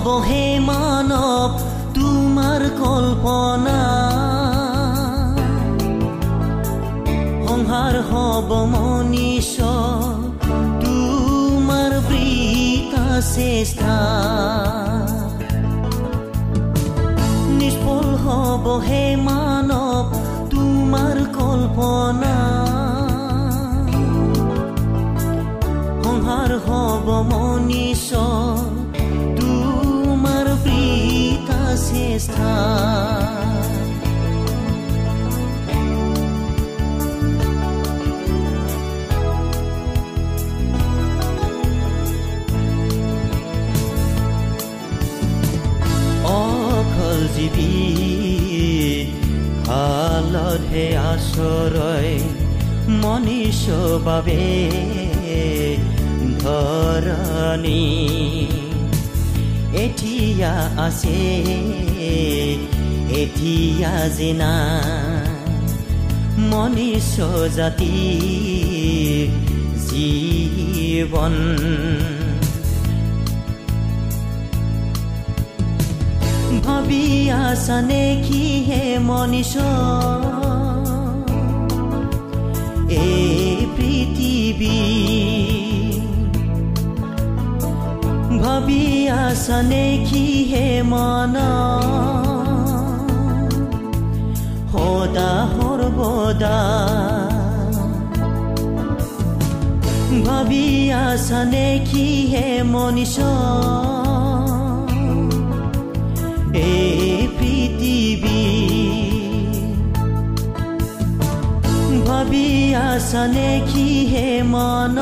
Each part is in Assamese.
নিষ্ফুল হব হে মানৱ তোমাৰ কল্পনা। সংসাৰ হব মনীষ তোমাৰ বৃতা চেষ্টা নিষ্ফল হব হে মানৱ চেষ্টা অকল জীৱী ভালতহে আচৰয় মনীষ বাবে ধৰণী এতিয়া আছে এতিয়া জিনা মনীষ জাতি জীৱন ভাবি আছানে কি হে মনীষ এই পৃথিৱী ভাবি আছানে কি হে মন সদা সৰ্বদা ভাবি আছানে কি হে মনীষ এই পৃথিৱী ভাবি আছানে কি হে মন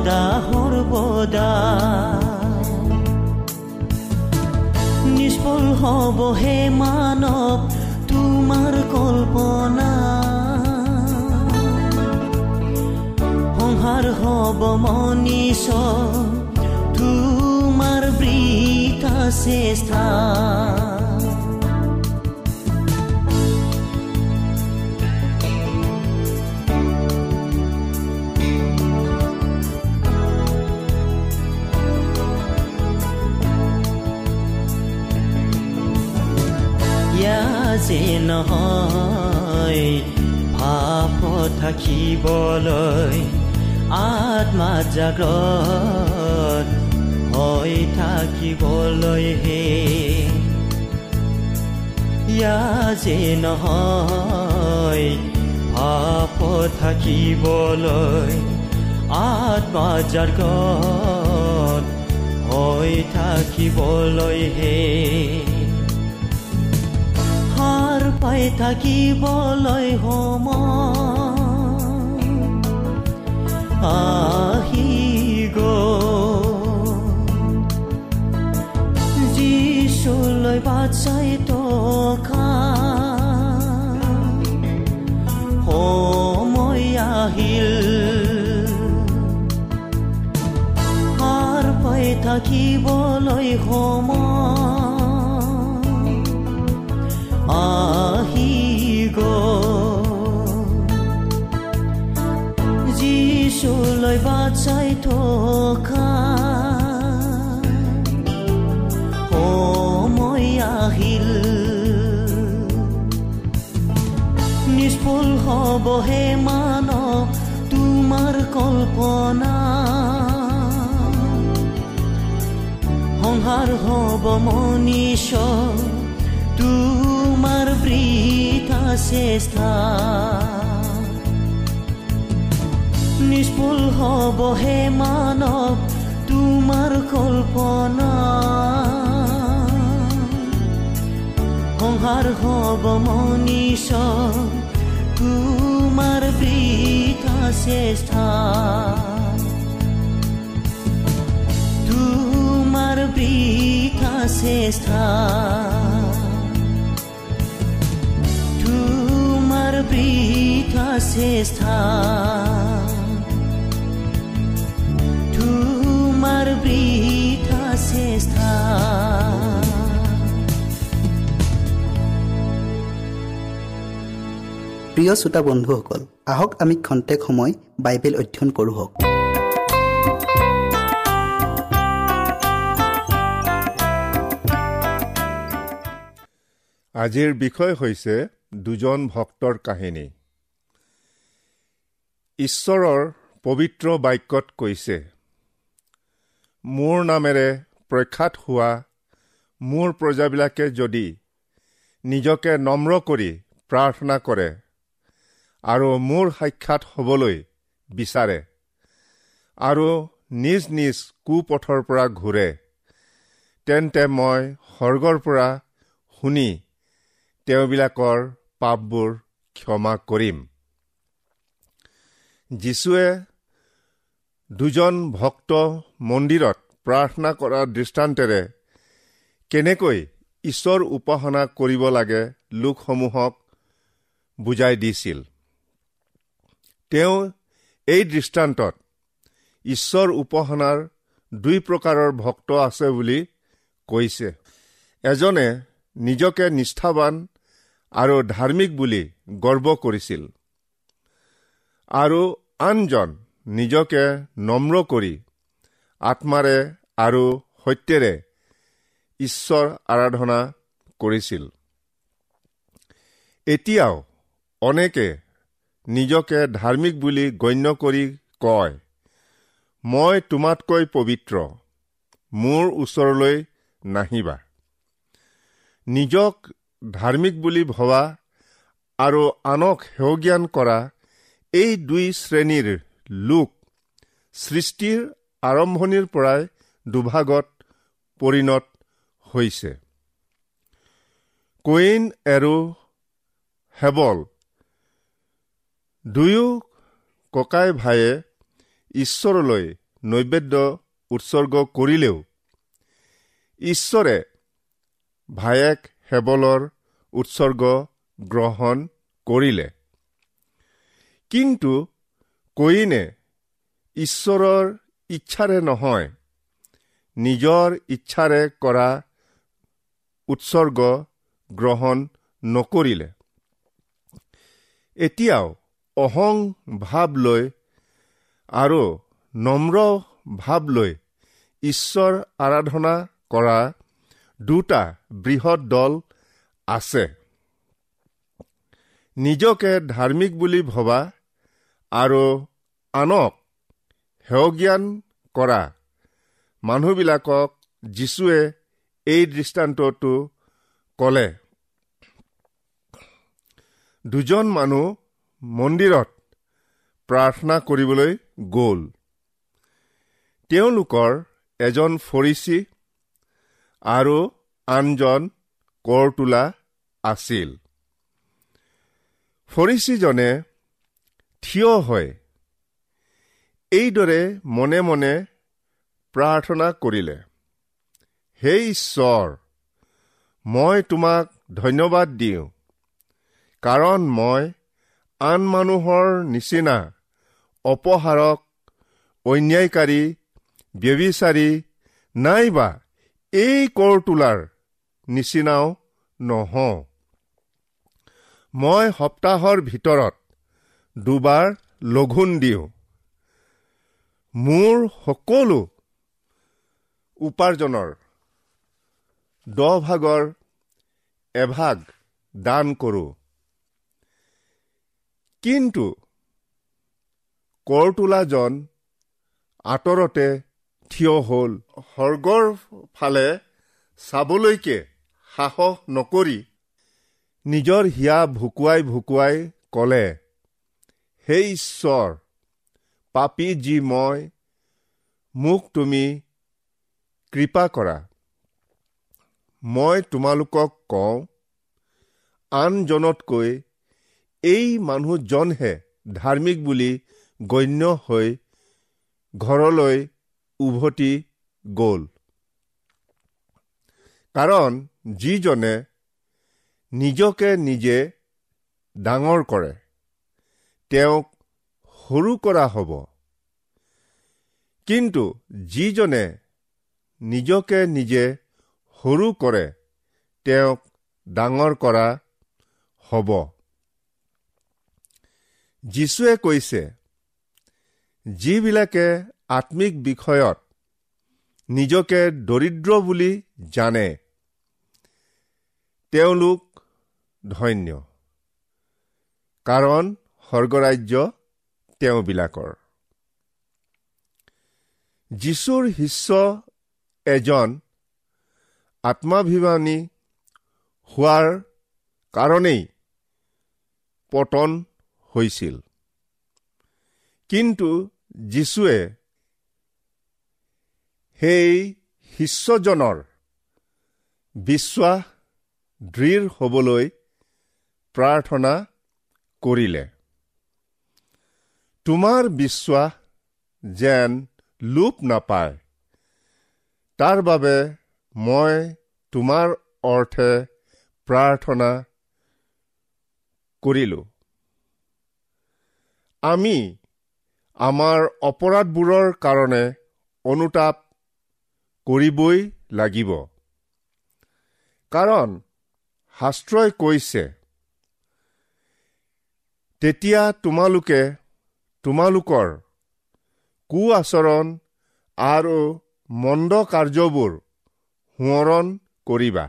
সদা সৰ্বদা নিষ্ফল হব হে মানৱ তোমাৰ কল্পনা। সংসাৰ হব মনীষ তোমাৰ বৃথা চেষ্টা নহয়। ভাৱ থাকিবলৈ আত্মা জাগ্ৰত হৈ থাকিবলৈ হে। ইয়া যে নহয় ভাৱ থাকিবলৈ আত্মা জাগ্ৰত হৈ থাকিবলৈ হে। পাই থাকিবলৈ সম আহি যিচুলৈ বাট চাই টকা সময় আহিল। সাৰ পাই থাকিবলৈ সময় Iisusului bacai toka Omoi ahil নিষ্ফল হব হে মানব তোমার কল্পনা। সংহার হব মনীষ, তোমার বৃথা চেষ্টা নিষ্ফুল হ'ব হে মানৱ তোমাৰ কল্পনা। সংসাৰ হ'ব মনীষ তোমাৰ বৃথা চেষ্টা তোমাৰ বৃথা চেষ্টা তোমাৰ বৃথা চেষ্টা প্ৰিয় শ্ৰোতা বন্ধুসকল আহক আমি খন্তেক সময় বাইবেল অধ্যয়ন কৰোঁ আজিৰ বিষয় হৈছে দুজন ভক্তৰ কাহিনী। ঈশ্বৰৰ পবিত্ৰ বাক্যত কৈছে মোৰ নামেৰে প্ৰখ্যাত হোৱা মোৰ প্ৰজাবিলাকে যদি নিজকে নম্ৰ কৰি প্ৰাৰ্থনা কৰে আৰু মোৰ সাক্ষাৎ হ'বলৈ বিচাৰে আৰু নিজ নিজ কুপথৰ পৰা ঘূৰে। তেন্তে মই স্বৰ্গৰ পৰা শুনি তেওঁবিলাকৰ পাপবোৰ ক্ষমা কৰিম। যীশুৱে দুজন ভক্ত মন্দিৰত প্ৰাৰ্থনা কৰাৰ দৃষ্টান্তেৰে কেনেকৈ ঈশ্বৰ উপাসনা কৰিব লাগে লোকসমূহক বুজাই দিছিল। তেওঁ এই দৃষ্টান্তত ঈশ্বৰ উপাসনাৰ দুই প্ৰকাৰৰ ভক্ত আছে বুলি কৈছে। এজনে নিজকে নিষ্ঠাবান আৰু ধাৰ্মিক বুলি গৰ্ব কৰিছিল আৰু আনজন নিজকে নম্ৰ কৰি আত্মাৰে আৰু সত্যেৰে ঈশ্বৰ আৰাধনা কৰিছিল। এতিয়াও অনেকে নিজকে ধাৰ্মিক বুলি গণ্য কৰি কয় মই তোমাতকৈ পবিত্ৰ মোৰ ওচৰলৈ নাহিবা। নিজক ধাৰ্মিক বুলি ভবা আৰু আনক সেৱজ্ঞান কৰা এই দুই শ্ৰেণীৰ লোক সৃষ্টিৰ আৰম্ভণিৰ পৰাই দুভাগত পৰিণত হৈছে। কুইন আৰু হেবল দুয়ো ককাই ভায়ে ঈশ্বৰলৈ নৈবেদ্য উৎসৰ্গ কৰিলেও ঈশ্বৰে ভায়েক হেবলৰ উৎসৰ্গ গ্ৰহণ কৰিলে। কিন্তু কইনে ঈশ্বৰৰ ইচ্ছাৰে নহয় নিজৰ ইচ্ছাৰে কৰা উৎসৰ্গ গ্ৰহণ নকৰিলে। এতিয়াও অহং ভাৱ লৈ আৰু নম্ৰ ভাৱ লৈ ঈশ্বৰ আৰাধনা কৰা দুটা বৃহৎ দল আছে। নিজকে ধাৰ্মিক বুলি ভবা আৰু আনক সেৱজ্ঞান কৰা। মানুহবিলাকক যীশুৱে এই দৃষ্টান্তটো ক'লে। দুজন মানুহ মন্দিৰত প্ৰাৰ্থনা কৰিবলৈ গ'ল। তেওঁলোকৰ এজন ফৰিচী আৰু আনজন কৰ তোলা আছিল। ফৰিচীজনে থিয় হৈ এইদৰে মনে মনে প্ৰাৰ্থনা কৰিলে হে ঈশ্বৰ মই তোমাক ধন্যবাদ দিওঁ কাৰণ মই আন মানুহৰ নিচিনা অপহাৰক অন্যায়কাৰী ব্যবিচাৰী নাইবা এই কৰ তোলাৰ নিচিনাও নহওঁ। মই সপ্তাহৰ ভিতৰত দুবাৰ লঘোণ দিওঁ। মোৰ সকলো উপাৰ্জনৰ দহ ভাগৰ এভাগ দান কৰোঁ। কিন্তু কৰ তোলাজন আঁতৰতে থিয় হ'ল। সৰ্গৰ ফালে চাবলৈকে সাহস নকৰি নিজৰ হিয়া ভুকুৱাই ভুকুৱাই ক'লে হে ঈশ্বৰ পাপী যি মই মোক তুমি কৃপা কৰা। মই তোমালোকক কওঁ আনজনতকৈ এই মানুহজনহে ধাৰ্মিক বুলি গণ্য হৈ ঘৰলৈ উভতি গ'ল। কাৰণ যিজনে নিজকে নিজে ডাঙৰ কৰে তেওঁক সৰু কৰা হ'ব। কিন্তু যিজনে নিজকে নিজে সৰু কৰে তেওঁক ডাঙৰ কৰা হ'ব। যীশুৱে কৈছে যিবিলাকে আত্মিক বিষয়ত নিজকে দৰিদ্ৰ বুলি জানে তেওঁলোক ধন্য। কাৰণ স্বৰ্গৰাজ্য তেওঁবিলাকৰ। যীশুৰ শিষ্য এজন আত্মাভিমানী হোৱাৰ কাৰণেই পতন হৈছিল। কিন্তু যীশুৱে সেই শিষ্যজনৰ বিশ্বাস দৃঢ় হ'বলৈ প্ৰাৰ্থনা কৰিলে। তোমাৰ বিশ্বাস যেন লোপ নাপায় তাৰ বাবে মই তোমাৰ অৰ্থে প্ৰাৰ্থনা কৰিলোঁ। আমি আমাৰ অপৰাধবোৰৰ কাৰণে অনুতাপ কৰিবই লাগিব। কাৰণ শাস্ত্ৰই কৈছে তেতিয়া তোমালোকে তোমালোকৰ কু আচৰণ আৰু মন্দ কাৰ্যবোৰ সোঁৱৰণ কৰিবা।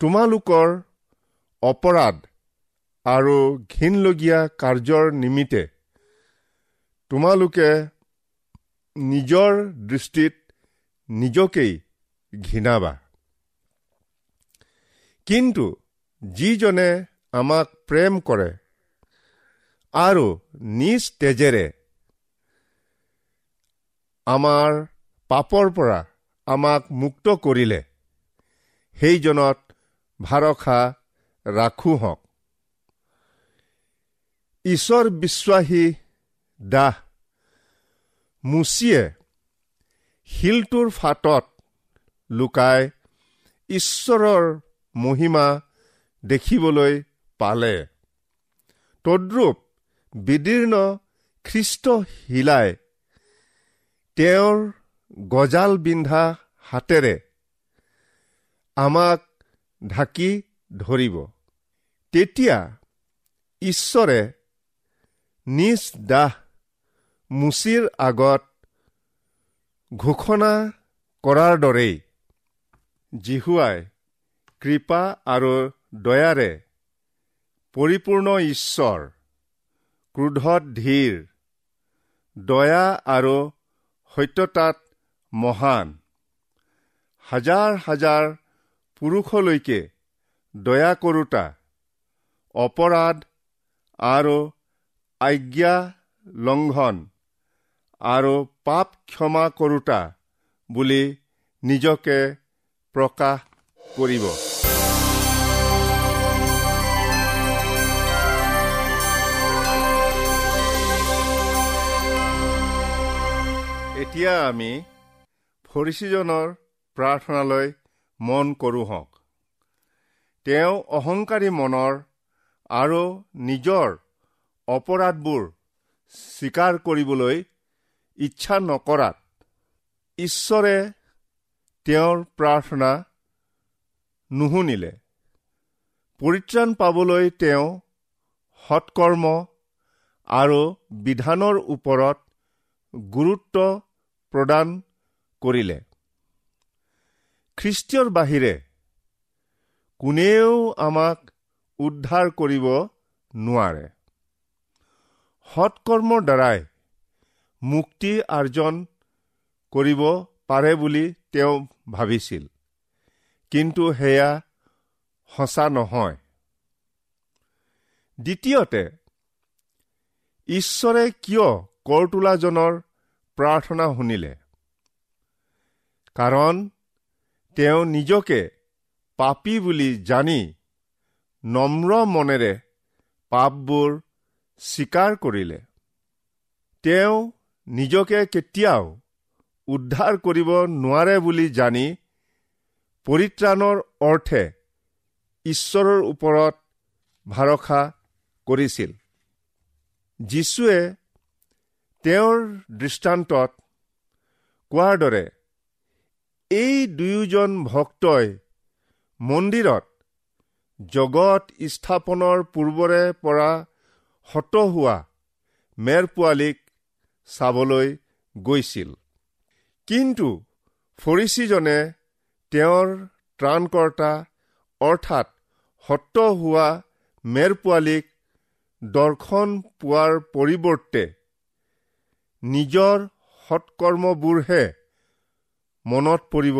তোমালোকৰ অপৰাধ আৰু ঘীনলগীয়া কাৰ্যৰ নিমিত্তে তোমালোকে নিজৰ দৃষ্টিত নিজকেই ঘৃণাবা। কিন্তু যিজনে আমাক প্ৰেম কৰে আৰু নিজ তেজেৰে আমাৰ পাপৰ পৰা আমাক মুক্ত কৰিলে সেইজনত ভাৰসা ৰাখো হওক ঈশ্বৰ বিশ্বাসী দাহ মুচিয়ে শিলটোৰ ফাটত লুকাই ঈশ্বৰৰ মহিমা দেখিবলৈ পালে তদ্ৰূপ বিদীৰ্ণ খ্ৰীষ্ট শিলাই তেওঁৰ গজাল বিন্ধা হাতেৰে আমাক ঢাকি ধৰিব তেতিয়া ঈশ্বৰে নিজ দাহ মুচিৰ আগত ঘোষণা কৰাৰ দৰেই জিহুৱাই কৃপা আৰু দয়াৰে পৰিপূৰ্ণ ঈশ্বৰ ক্ৰোধত ধীৰ দয়া আৰু সত্যতাত মহান। হাজাৰ হাজাৰ পুৰুষলৈকে দয়া কৰোতা অপৰাধ আৰু আজ্ঞা লংঘন আৰু পাপ ক্ষমা কৰোতা বুলি নিজকে প্ৰকাশ কৰিব। এতিয়া আমি ফৰিচীজনৰ প্ৰাৰ্থনালৈ মন কৰোঁ হওক। তেওঁ অহংকাৰী মনৰ আৰু নিজৰ অপৰাধবোৰ স্বীকাৰ কৰিবলৈ ইচ্ছা নকৰাত ঈশ্বৰে তেওঁৰ প্ৰাৰ্থনা নুশুনিলে। পৰিত্ৰাণ পাবলৈ তেওঁ সৎকৰ্ম আৰু বিধানৰ ওপৰত গুৰুত্ব প্ৰদান কৰিলে। খ্ৰীষ্টীয়ৰ বাহিৰে কোনেও আমাক উদ্ধাৰ কৰিব নোৱাৰে। সৎকৰ্মৰ দ্বাৰাই মুক্তি আৰ্জন কৰিব পাৰে বুলি তেওঁ ভাবিছিল। কিন্তু সেয়া সঁচা নহয়। দ্বিতীয়তে ঈশ্বৰে কিয় কৰ তোলাজনৰ প্ৰাৰ্থনা শুনিলে? কাৰণ তেওঁ নিজকে পাপী বুলি জানি নম্ৰ মনেৰে পাপবোৰ স্বীকাৰ কৰিলে। তেওঁ নিজকে কেতিয়াও উদ্ধাৰ কৰিব নোৱাৰে বুলি জানি পৰিত্ৰাণৰ অৰ্থে ঈশ্বৰৰ ওপৰত ভৰসা কৰিছিল। যীশুৱে তেওঁৰ দৃষ্টান্তত কোৱাৰ দৰে এই দুয়োজন ভক্তই মন্দিৰত জগত স্থাপনৰ পূৰ্বৰে পৰা হত হোৱা মেৰ পোৱালীক চাবলৈ গৈছিল। কিন্তু ফৰিচীজনে তেওঁৰ ত্ৰাণকৰ্তা অৰ্থাৎ সত্য হোৱা মেৰ পোৱালীক দৰ্শন পোৱাৰ পৰিৱৰ্তে নিজৰ সৎকৰ্মবোৰহে মনত পৰিব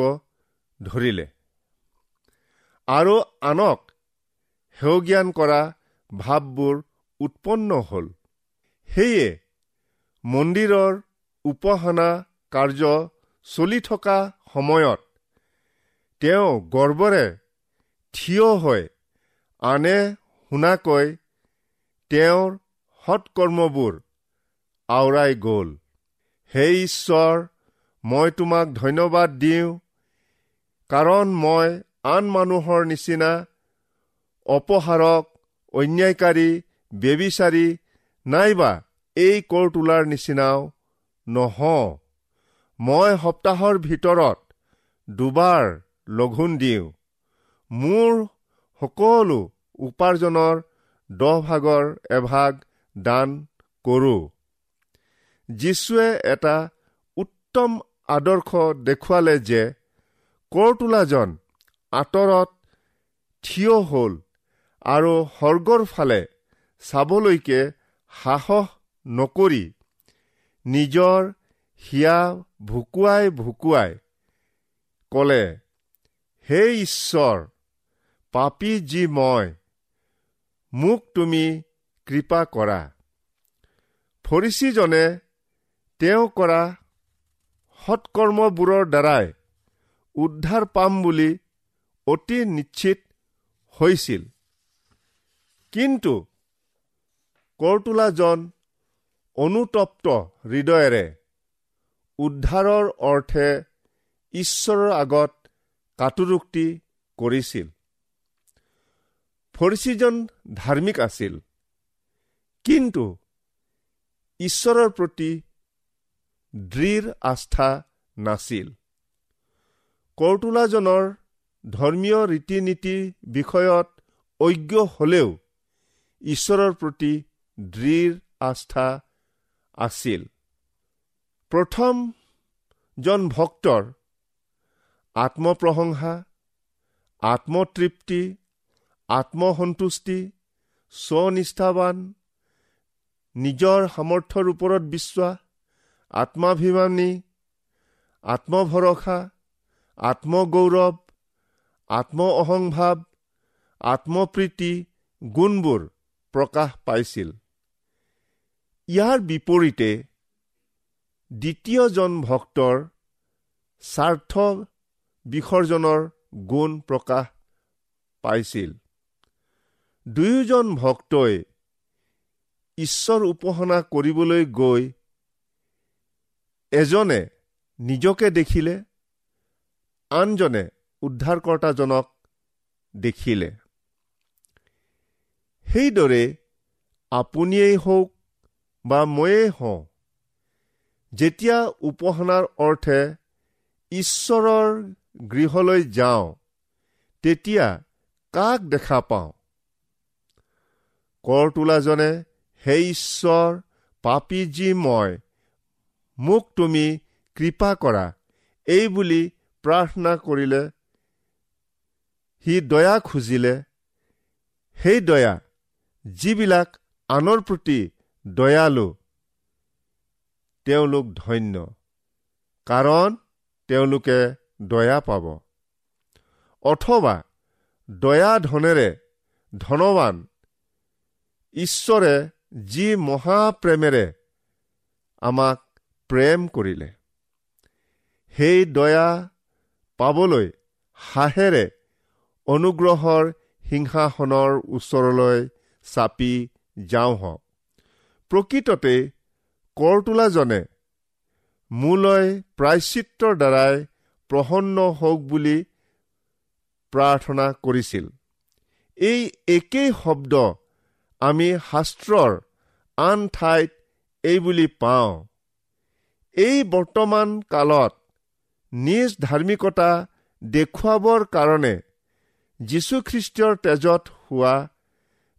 ধৰিলে। আৰু আনক সেউজ্ঞান কৰা ভাৱবোৰ উৎপন্ন হ'ল। সেয়ে মন্দিৰৰ উপাসনা কাৰ্য চলি থকা সময়ত তেওঁ গৰ্বৰে থিয় হৈ আনে শুনাকৈ তেওঁৰ সৎকৰ্মবোৰ আওৰাই গ'ল। হে ঈশ্বৰ মই তোমাক ধন্যবাদ দিওঁ কাৰণ মই আন মানুহৰ নিচিনা অপহাৰক অন্যায়কাৰী বেবিচাৰী নাইবা এই কৰ তোলাৰ নিচিনাও নহওঁ। মই সপ্তাহৰ ভিতৰত দুবাৰ লঘোণ দিওঁ। মোৰ সকলো উপাৰ্জনৰ দহ ভাগৰ এভাগ দান কৰোঁ। যীশুৱে এটা উত্তম আদৰ্শ দেখুৱালে যে কৰ তোলাজন আঁতৰত থিয় হ'ল আৰু সৰ্গৰ ফালে চাবলৈকে সাহস নকৰি নিজৰ হিয়া ভুকুৱাই ভুকুৱাই কলে হে ঈশ্বৰ পাপী যি মই মোক তুমি কৃপা কৰা। ফৰিচীজনে তেওঁ কৰা সৎকৰ্মবোৰৰ দ্বাৰাই উদ্ধাৰ পাম বুলি অতি নিশ্চিত হৈছিল। কিন্তু কৰতোলাজন অনুতপ্ত হৃদয়েৰে উদ্ধাৰৰ অৰ্থে ঈশ্বৰৰ আগত কাটুৰুক্তি কৰিছিল। ফৰিচীজন ধাৰ্মিক আছিল। কিন্তু ঈশ্বৰৰ প্ৰতি দৃঢ় আস্থা নাছিল। কৰতোলাজনৰ ধৰ্মীয় ৰীতি নীতি বিষয়ত অজ্ঞ হলেও ঈশ্বৰৰ প্ৰতি দৃঢ় আস্থা আছিল। প্ৰথমজন ভক্তৰ আত্মপ্ৰশংসা আত্মতৃপ্তি আত্মসন্তুষ্টি স্বনিষ্ঠাবান নিজৰ সামৰ্থ্যৰ ওপৰত বিশ্বাস আত্মাভিমানী আত্মভৰসা আত্মগৌৰৱ আত্ম অহংভাৱ আত্মপ্ৰীতি গুণবোৰ প্ৰকাশ পাইছিল। ইয়াৰ বিপৰীতে দ্বিতীয়জন ভক্তৰ স্বাৰ্থ বিসৰ্জনৰ গুণ প্ৰকাশ পাইছিল। দুয়োজন ভক্তই ঈশ্বৰ উপাসনা কৰিবলৈ গৈ এজনে নিজকে দেখিলে আনজনে উদ্ধাৰকৰ্তাজনক দেখিলে। সেইদৰে আপুনিয়েই হওক বা ময়েই হওঁ। যেতিয়া উপাসনাৰ অৰ্থে ঈশ্বৰৰ গৃহলৈ যাওঁ তেতিয়া কাক দেখা পাওঁ? কৰ তোলাজনে হে ঈশ্বৰ পাপী যি মই মোক তুমি কৃপা কৰা। এই বুলি প্ৰাৰ্থনা কৰিলে সি দয়া খুজিলে। সেই দয়া যিবিলাক আনৰ প্ৰতি দয়ালু তেওঁলোক ধন্য কাৰণ তেওঁলোকে দয়া পাব। অথবা দয়া ধনেৰে ধনৱান ঈশ্বৰে যি মহাপ্ৰেমেৰে আমাক প্ৰেম কৰিলে সেই দয়া পাবলৈ হাঁহেৰে অনুগ্ৰহৰ সিংহাসনৰ ওচৰলৈ চাপি যাওঁ হওক প্ৰকৃততে কৰতোলাজনে মোলৈ প্ৰায়চিত্ৰৰ দ্বাৰাই প্ৰসন্ন হওক বুলি প্ৰাৰ্থনা কৰিছিল। এই একেই শব্দ আমি শাস্ত্ৰৰ আন ঠাইত এই বুলি পাওঁ। এই বৰ্তমান কালত নিজ ধাৰ্মিকতা দেখুৱাবৰ কাৰণে যীশুখ্ৰীষ্টৰ তেজত হোৱা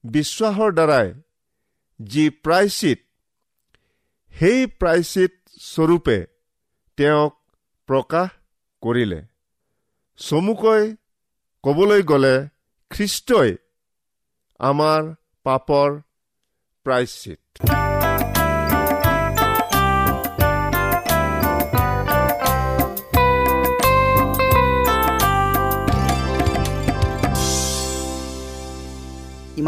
বিশ্বাসৰ দ্বাৰাই যি প্ৰায়চিত সেই প্ৰায়চিত স্বৰূপে তেওঁক প্ৰকাশ কৰিলে। চমুকৈ ক'বলৈ গ'লে খ্ৰীষ্টই আমাৰ পাপৰ প্ৰায়চিত